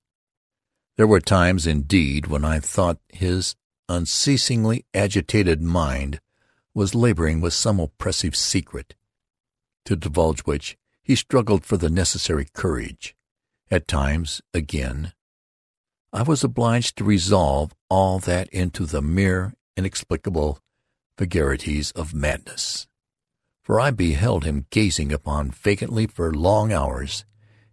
There were times, indeed, when I thought his unceasingly agitated mind was laboring with some oppressive secret, to divulge which he struggled for the necessary courage. At times, again, I was obliged to resolve all that into the mere inexplicable vagaries of madness. For I beheld him gazing upon vacantly for long hours,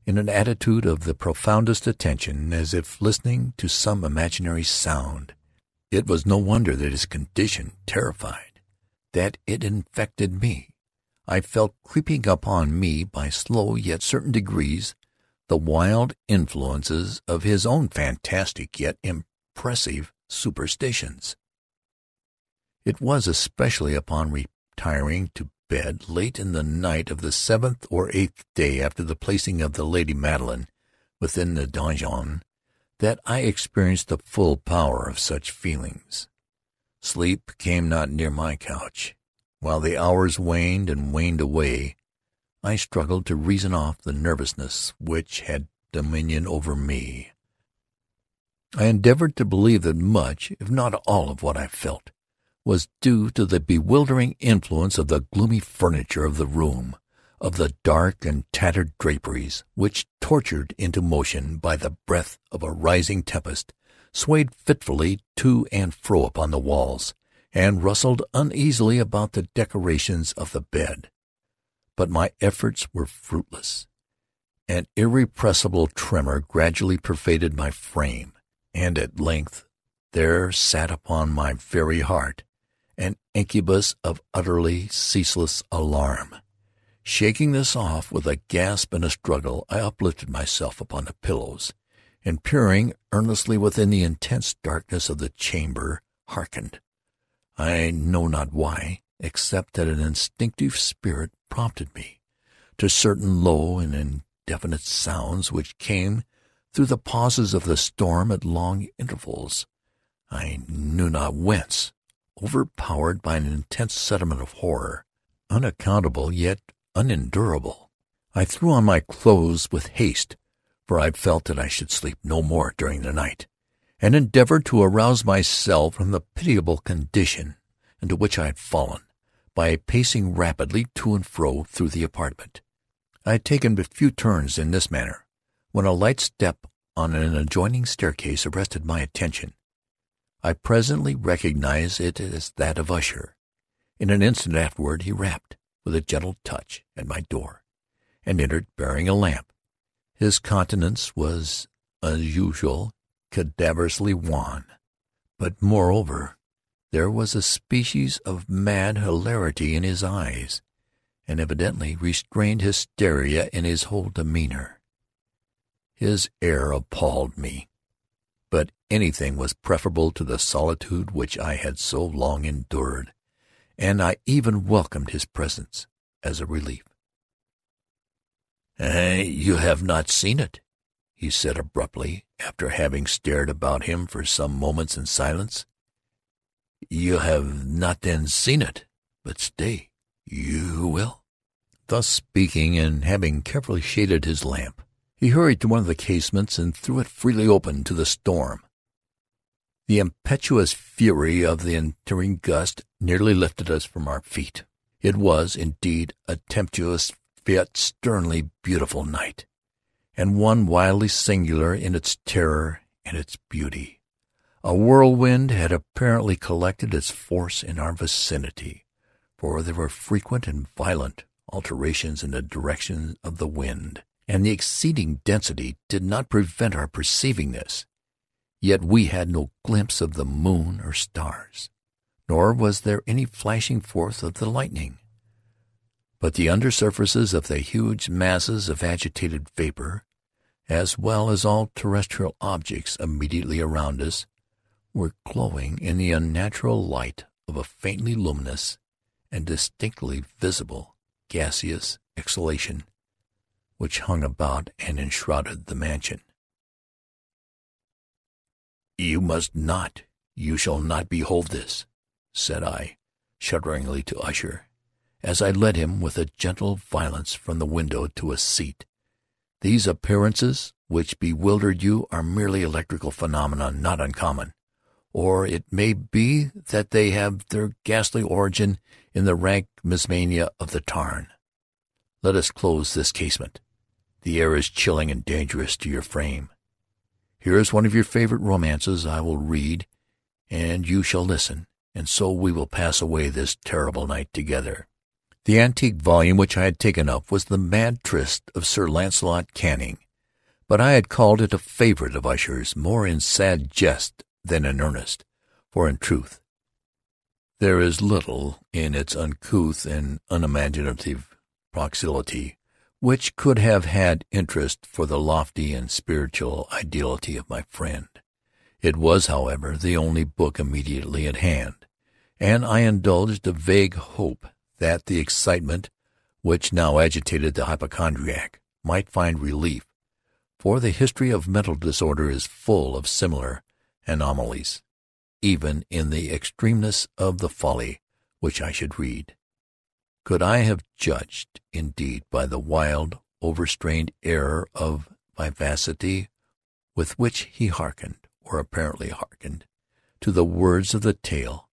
in an attitude of the profoundest attention, as if listening to some imaginary sound. It was no wonder that his condition terrified, that it infected me. I felt creeping upon me by slow yet certain degrees the wild influences of his own fantastic yet impressive superstitions. It was especially upon retiring to bed late in the night of the seventh or eighth day after the placing of the Lady Madeline within the donjon that I experienced the full power of such feelings. Sleep came not near my couch. While the hours waned and waned away, I struggled to reason off the nervousness which had dominion over me. I endeavored to believe that much, if not all of what I felt, was due to the bewildering influence of the gloomy furniture of the room, of the dark and tattered draperies, which, tortured into motion by the breath of a rising tempest, swayed fitfully to and fro upon the walls, and rustled uneasily about the decorations of the bed. But my efforts were fruitless. An irrepressible tremor gradually pervaded my frame, and at length there sat upon my very heart an incubus of utterly ceaseless alarm. Shaking this off with a gasp and a struggle, I uplifted myself upon the pillows, and peering earnestly within the intense darkness of the chamber, hearkened. I know not why, except that an instinctive spirit prompted me to certain low and indefinite sounds which came through the pauses of the storm at long intervals. I knew not whence, overpowered by an intense sentiment of horror, unaccountable yet unendurable. I threw on my clothes with haste, for I felt that I should sleep no more during the night and endeavored to arouse myself from the pitiable condition into which I had fallen by pacing rapidly to and fro through the apartment. I had taken but few turns in this manner when a light step on an adjoining staircase arrested my attention. I presently recognized it as that of Usher. In an instant afterward he rapped, with a gentle touch, at my door, and entered bearing a lamp. His countenance was, as usual, cadaverously wan. But, moreover, there was a species of mad hilarity in his eyes, and evidently restrained hysteria in his whole demeanor. His air appalled me, but anything was preferable to the solitude which I had so long endured, and I even welcomed his presence as a relief. "Eh, you have not seen it," he said abruptly, after having stared about him for some moments in silence. You have not then seen it, but stay, you will. Thus speaking, and having carefully shaded his lamp, he hurried to one of the casements and threw it freely open to the storm. The impetuous fury of the entering gust nearly lifted us from our feet. It was, indeed, a tempestuous yet sternly beautiful night, and one wildly singular in its terror and its beauty. A whirlwind had apparently collected its force in our vicinity, for there were frequent and violent alterations in the direction of the wind, and the exceeding density did not prevent our perceiving this. Yet we had no glimpse of the moon or stars, nor was there any flashing forth of the lightning. But the under surfaces of the huge masses of agitated vapor, as well as all terrestrial objects immediately around us, were glowing in the unnatural light of a faintly luminous and distinctly visible gaseous exhalation which hung about and enshrouded the mansion. "You must not, you shall not behold this," said I, shudderingly to Usher, as I led him with a gentle violence from the window to a seat. "These appearances which bewildered you are merely electrical phenomena not uncommon or it may be that they have their ghastly origin in the rank miasma of the tarn. Let us close this casement. The air is chilling and dangerous to your frame. Here is one of your favorite romances I will read, and you shall listen, and so we will pass away this terrible night together. The antique volume which I had taken up was The Mad Tryst of Sir Launcelot Canning, but I had called it a favorite of Usher's, more in sad jest than in earnest, for in truth there is little in its uncouth and unimaginative prolixity which could have had interest for the lofty and spiritual ideality of my friend. It was, however, the only book immediately at hand, and I indulged a vague hope that the excitement which now agitated the hypochondriac might find relief, for the history of mental disorder is full of similar anomalies, even in the extremeness of the folly which I should read. Could I have judged, indeed, by the wild, overstrained air of vivacity with which he hearkened, or apparently hearkened, to the words of the tale,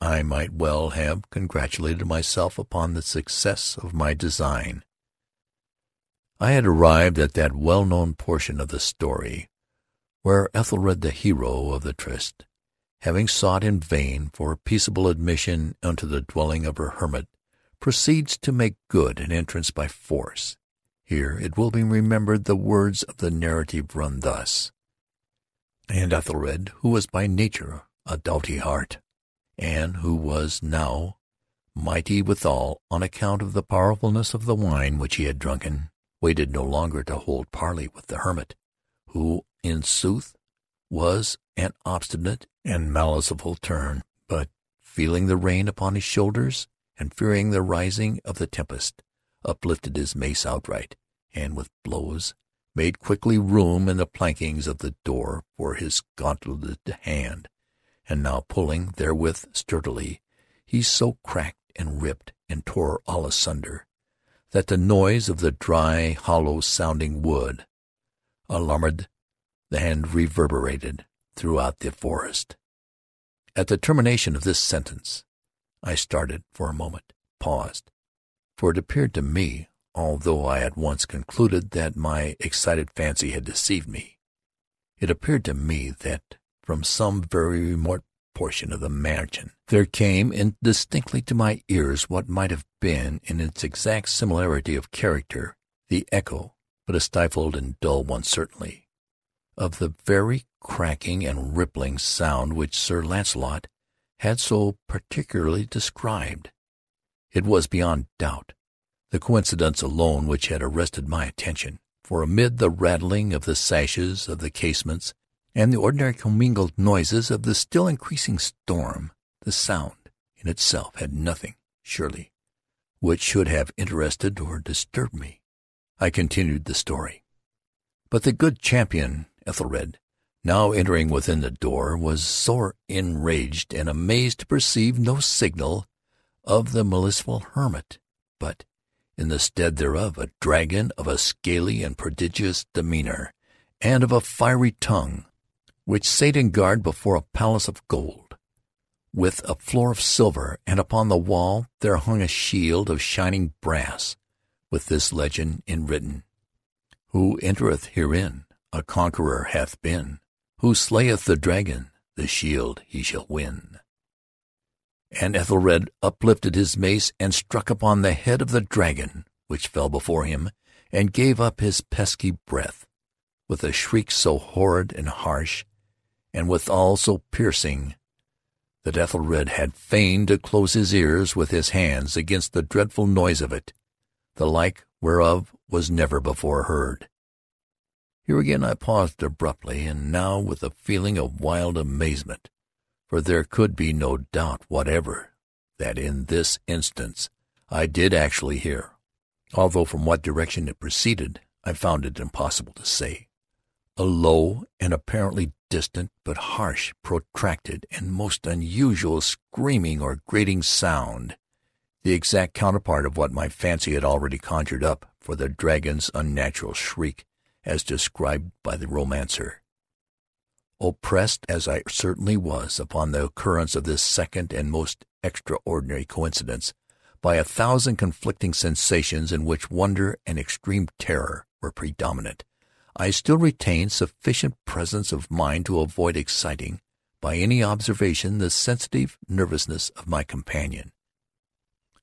I might well have congratulated myself upon the success of my design. I had arrived at that well-known portion of the story where Ethelred the hero of the tryst, having sought in vain for peaceable admission unto the dwelling of her hermit, proceeds to make good an entrance by force. Here it will be remembered the words of the narrative run thus: And Ethelred, who was by nature a doughty heart, and who was now mighty withal on account of the powerfulness of the wine which he had drunken, waited no longer to hold parley with the hermit, who in sooth, was an obstinate and maliceful turn, but, feeling the rain upon his shoulders, and fearing the rising of the tempest, uplifted his mace outright, and with blows made quickly room in the plankings of the door for his gauntleted hand, and now pulling therewith sturdily, he so cracked and ripped and tore all asunder, that the noise of the dry, hollow-sounding wood alarmed the and reverberated throughout the forest. At the termination of this sentence, I started for a moment, paused, for it appeared to me, although I at once concluded that my excited fancy had deceived me, it appeared to me that from some very remote portion of the mansion there came indistinctly to my ears what might have been, in its exact similarity of character, the echo, but a stifled and dull one certainly, of the very cracking and rippling sound which Sir Launcelot had so particularly described. It was beyond doubt the coincidence alone which had arrested my attention, for amid the rattling of the sashes of the casements and the ordinary commingled noises of the still increasing storm, the sound in itself had nothing, surely, which should have interested or disturbed me. I continued the story. But the good champion Ethelred, now entering within the door, was sore enraged and amazed to perceive no signal of the maliceful hermit, but, in the stead thereof, a dragon of a scaly and prodigious demeanor, and of a fiery tongue, which sate in guard before a palace of gold, with a floor of silver, and upon the wall there hung a shield of shining brass, with this legend enwritten, Who entereth herein, a conqueror hath been, who slayeth the dragon, the shield he shall win. And Ethelred uplifted his mace and struck upon the head of the dragon, which fell before him, and gave up his pesky breath, with a shriek so horrid and harsh, and withal so piercing, that Ethelred had fain to close his ears with his hands against the dreadful noise of it, the like whereof was never before heard. Here again I paused abruptly, and now with a feeling of wild amazement, for there could be no doubt whatever that in this instance I did actually hear, although from what direction it proceeded I found it impossible to say, a low and apparently distant but harsh, protracted, and most unusual screaming or grating sound, the exact counterpart of what my fancy had already conjured up for the dragon's unnatural shriek as described by the romancer. Oppressed as I certainly was upon the occurrence of this second and most extraordinary coincidence by a thousand conflicting sensations in which wonder and extreme terror were predominant, I still retained sufficient presence of mind to avoid exciting, by any observation, the sensitive nervousness of my companion.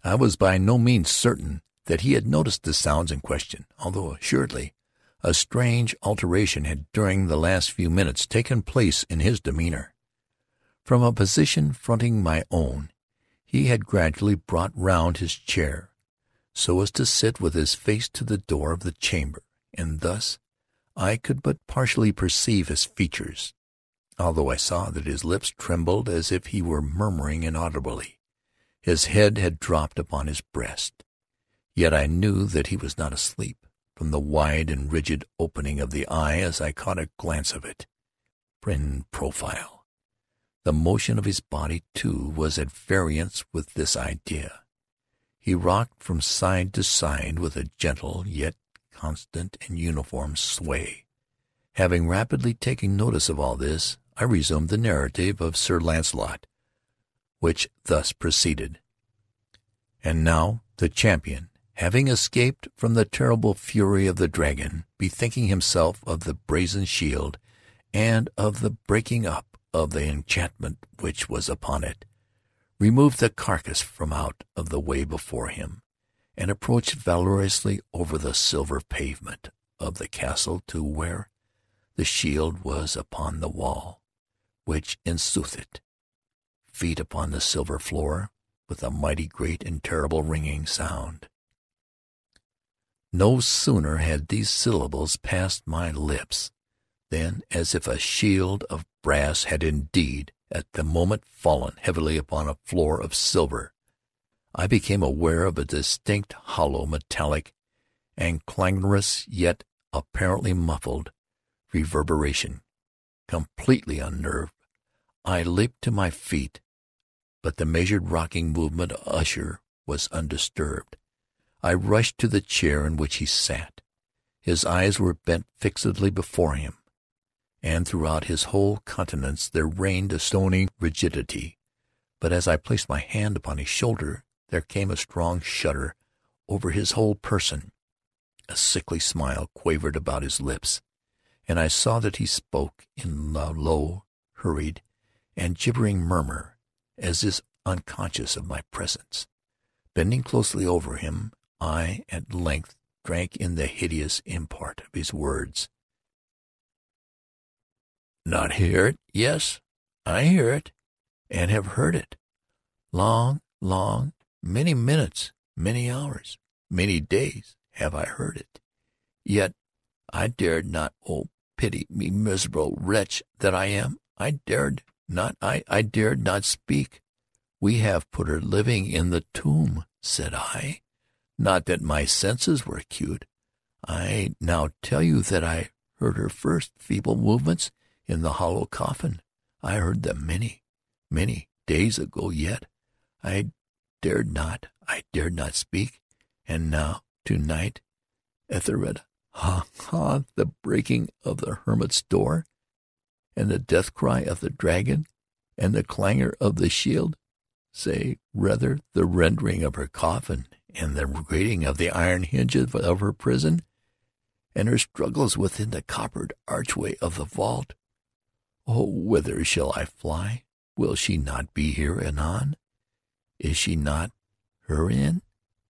I was by no means certain that he had noticed the sounds in question, although assuredly a strange alteration had during the last few minutes taken place in his demeanor. From a position fronting my own, he had gradually brought round his chair, so as to sit with his face to the door of the chamber, and thus I could but partially perceive his features, although I saw that his lips trembled as if he were murmuring inaudibly. His head had dropped upon his breast, yet I knew that he was not asleep from the wide and rigid opening of the eye as I caught a glance of it. In profile. The motion of his body, too, was at variance with this idea. He rocked from side to side with a gentle, yet constant and uniform sway. Having rapidly taken notice of all this, I resumed the narrative of Sir Launcelot, which thus proceeded. And now the champion, having escaped from the terrible fury of the dragon, bethinking himself of the brazen shield and of the breaking up of the enchantment which was upon it, removed the carcass from out of the way before him, and approached valorously over the silver pavement of the castle to where the shield was upon the wall, which in it, feet upon the silver floor, with a mighty great and terrible ringing sound. No sooner had these syllables passed my lips than, as if a shield of brass had indeed at the moment fallen heavily upon a floor of silver, I became aware of a distinct hollow, metallic, and clangorous, yet apparently muffled, reverberation. Completely unnerved, I leaped to my feet, but the measured rocking movement of Usher was undisturbed. I rushed to the chair in which he sat. His eyes were bent fixedly before him, and throughout his whole countenance there reigned a stony rigidity. But as I placed my hand upon his shoulder, there came a strong shudder over his whole person. A sickly smile quavered about his lips, and I saw that he spoke in a low, hurried, and gibbering murmur, as if unconscious of my presence. Bending closely over him, I at length drank in the hideous import of his words. Not hear it? Yes, I hear it, and have heard it. Long, long, many minutes, many hours, many days have I heard it. Yet I dared not, oh, pity me, miserable wretch that I am, I dared not, I, I dared not speak. We have put her living in the tomb, said I. Not that my senses were acute. I now tell you that I heard her first feeble movements in the hollow coffin. I heard them many, many days ago yet. I dared not, I dared not speak. And now, to-night, Ethelred, ha, ha, the breaking of the hermit's door, and the death cry of the dragon, and the clangor of the shield, say, rather, the rending of her coffin, and the grating of the iron hinges of her prison, and her struggles within the coppered archway of the vault. Oh, whither shall I fly? Will she not be here anon? Is she not her in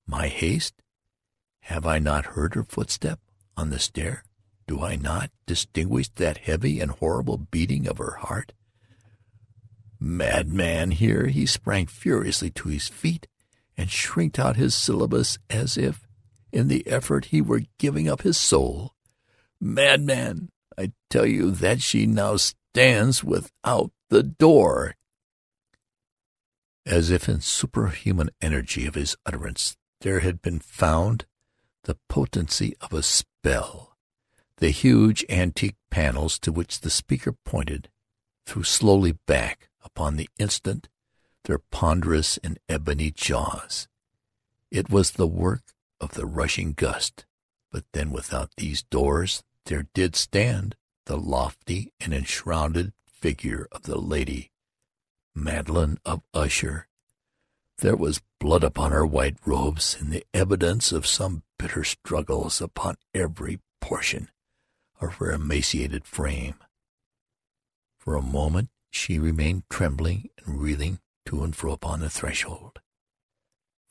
my haste? Have I not heard her footstep on the stair? Do I not distinguish that heavy and horrible beating of her heart? Madman! Here he sprang furiously to his feet and shrieked out his syllabus as if, in the effort, he were giving up his soul. Madman! I tell you that she now stands without the door. As if in superhuman energy of his utterance there had been found the potency of a spell. The huge antique panels to which the speaker pointed threw slowly back upon the instant their ponderous and ebony jaws. It was the work of the rushing gust, but then without these doors there did stand the lofty and enshrouded figure of the lady, Madeline of Usher. There was blood upon her white robes, and the evidence of some bitter struggles upon every portion of her emaciated frame. For a moment she remained trembling and reeling to and fro upon the threshold.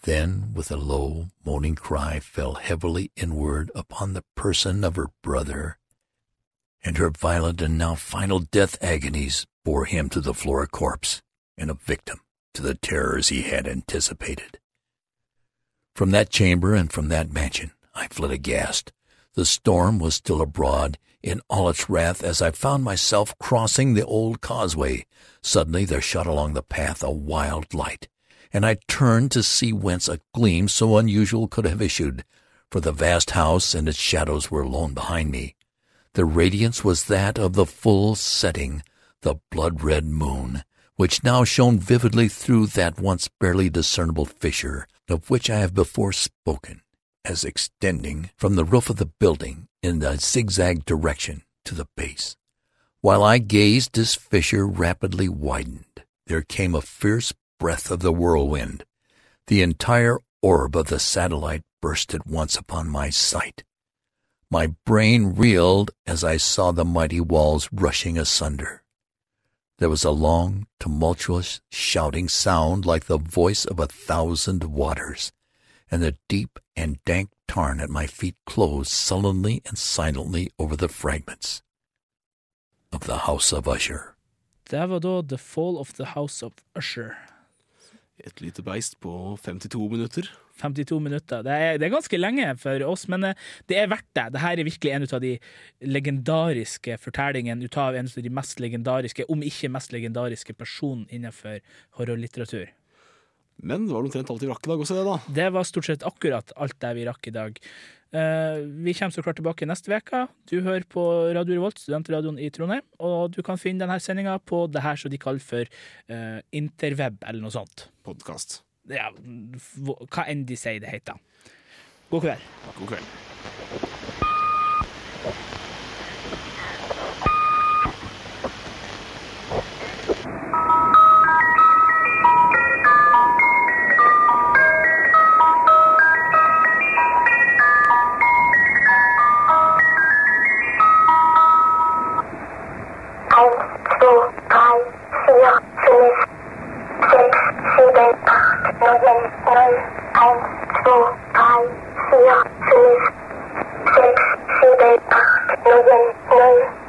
Then, with a low, moaning cry, fell heavily inward upon the person of her brother, and her violent and now final death agonies bore him to the floor a corpse and a victim to the terrors he had anticipated. From that chamber and from that mansion I fled aghast. The storm was still abroad in all its wrath as I found myself crossing the old causeway. Suddenly there shot along the path a wild light, and I turned to see whence a gleam so unusual could have issued, for the vast house and its shadows were alone behind me. The radiance was that of the full setting, the blood-red moon, which now shone vividly through that once barely discernible fissure of which I have before spoken as extending from the roof of the building in a zigzag direction to the base. While I gazed, this fissure rapidly widened. There came a fierce breath of the whirlwind. The entire orb of the satellite burst at once upon my sight. My brain reeled as I saw the mighty walls rushing asunder. There was a long, tumultuous, shouting sound like the voice of a thousand waters and the deep and dank tarn at my feet closed sullenly and silently over the fragments of the House of Usher. Det var da The Fall of the House of Usher. Et lite beist på 52 minutter. 52 minutter. Det er, det er ganske lenge for oss, men eh, det er verdt det. Dette er virkelig en av de legendariske fortellingene ut av en av de mest legendariske, om ikke mest legendariske, personen innenfor horrorlitteratur. Men det var omtrent alt vi rakk i dag også, det, da. Det var stort sett akkurat alt det vi rakk i dag. Uh, vi kommer så klart tilbake neste uke. Du hører på Radio Revolt, studentradioen i Trondheim. Og du kan finne denne sendinga på det her som de kaller for uh, interweb, eller noe sånt. Podkast. Ja, hva enn de sier det heter. God kveld. God kveld. seven, eight, eight, two, five, zero, three, six, seven, eight, nine, nine.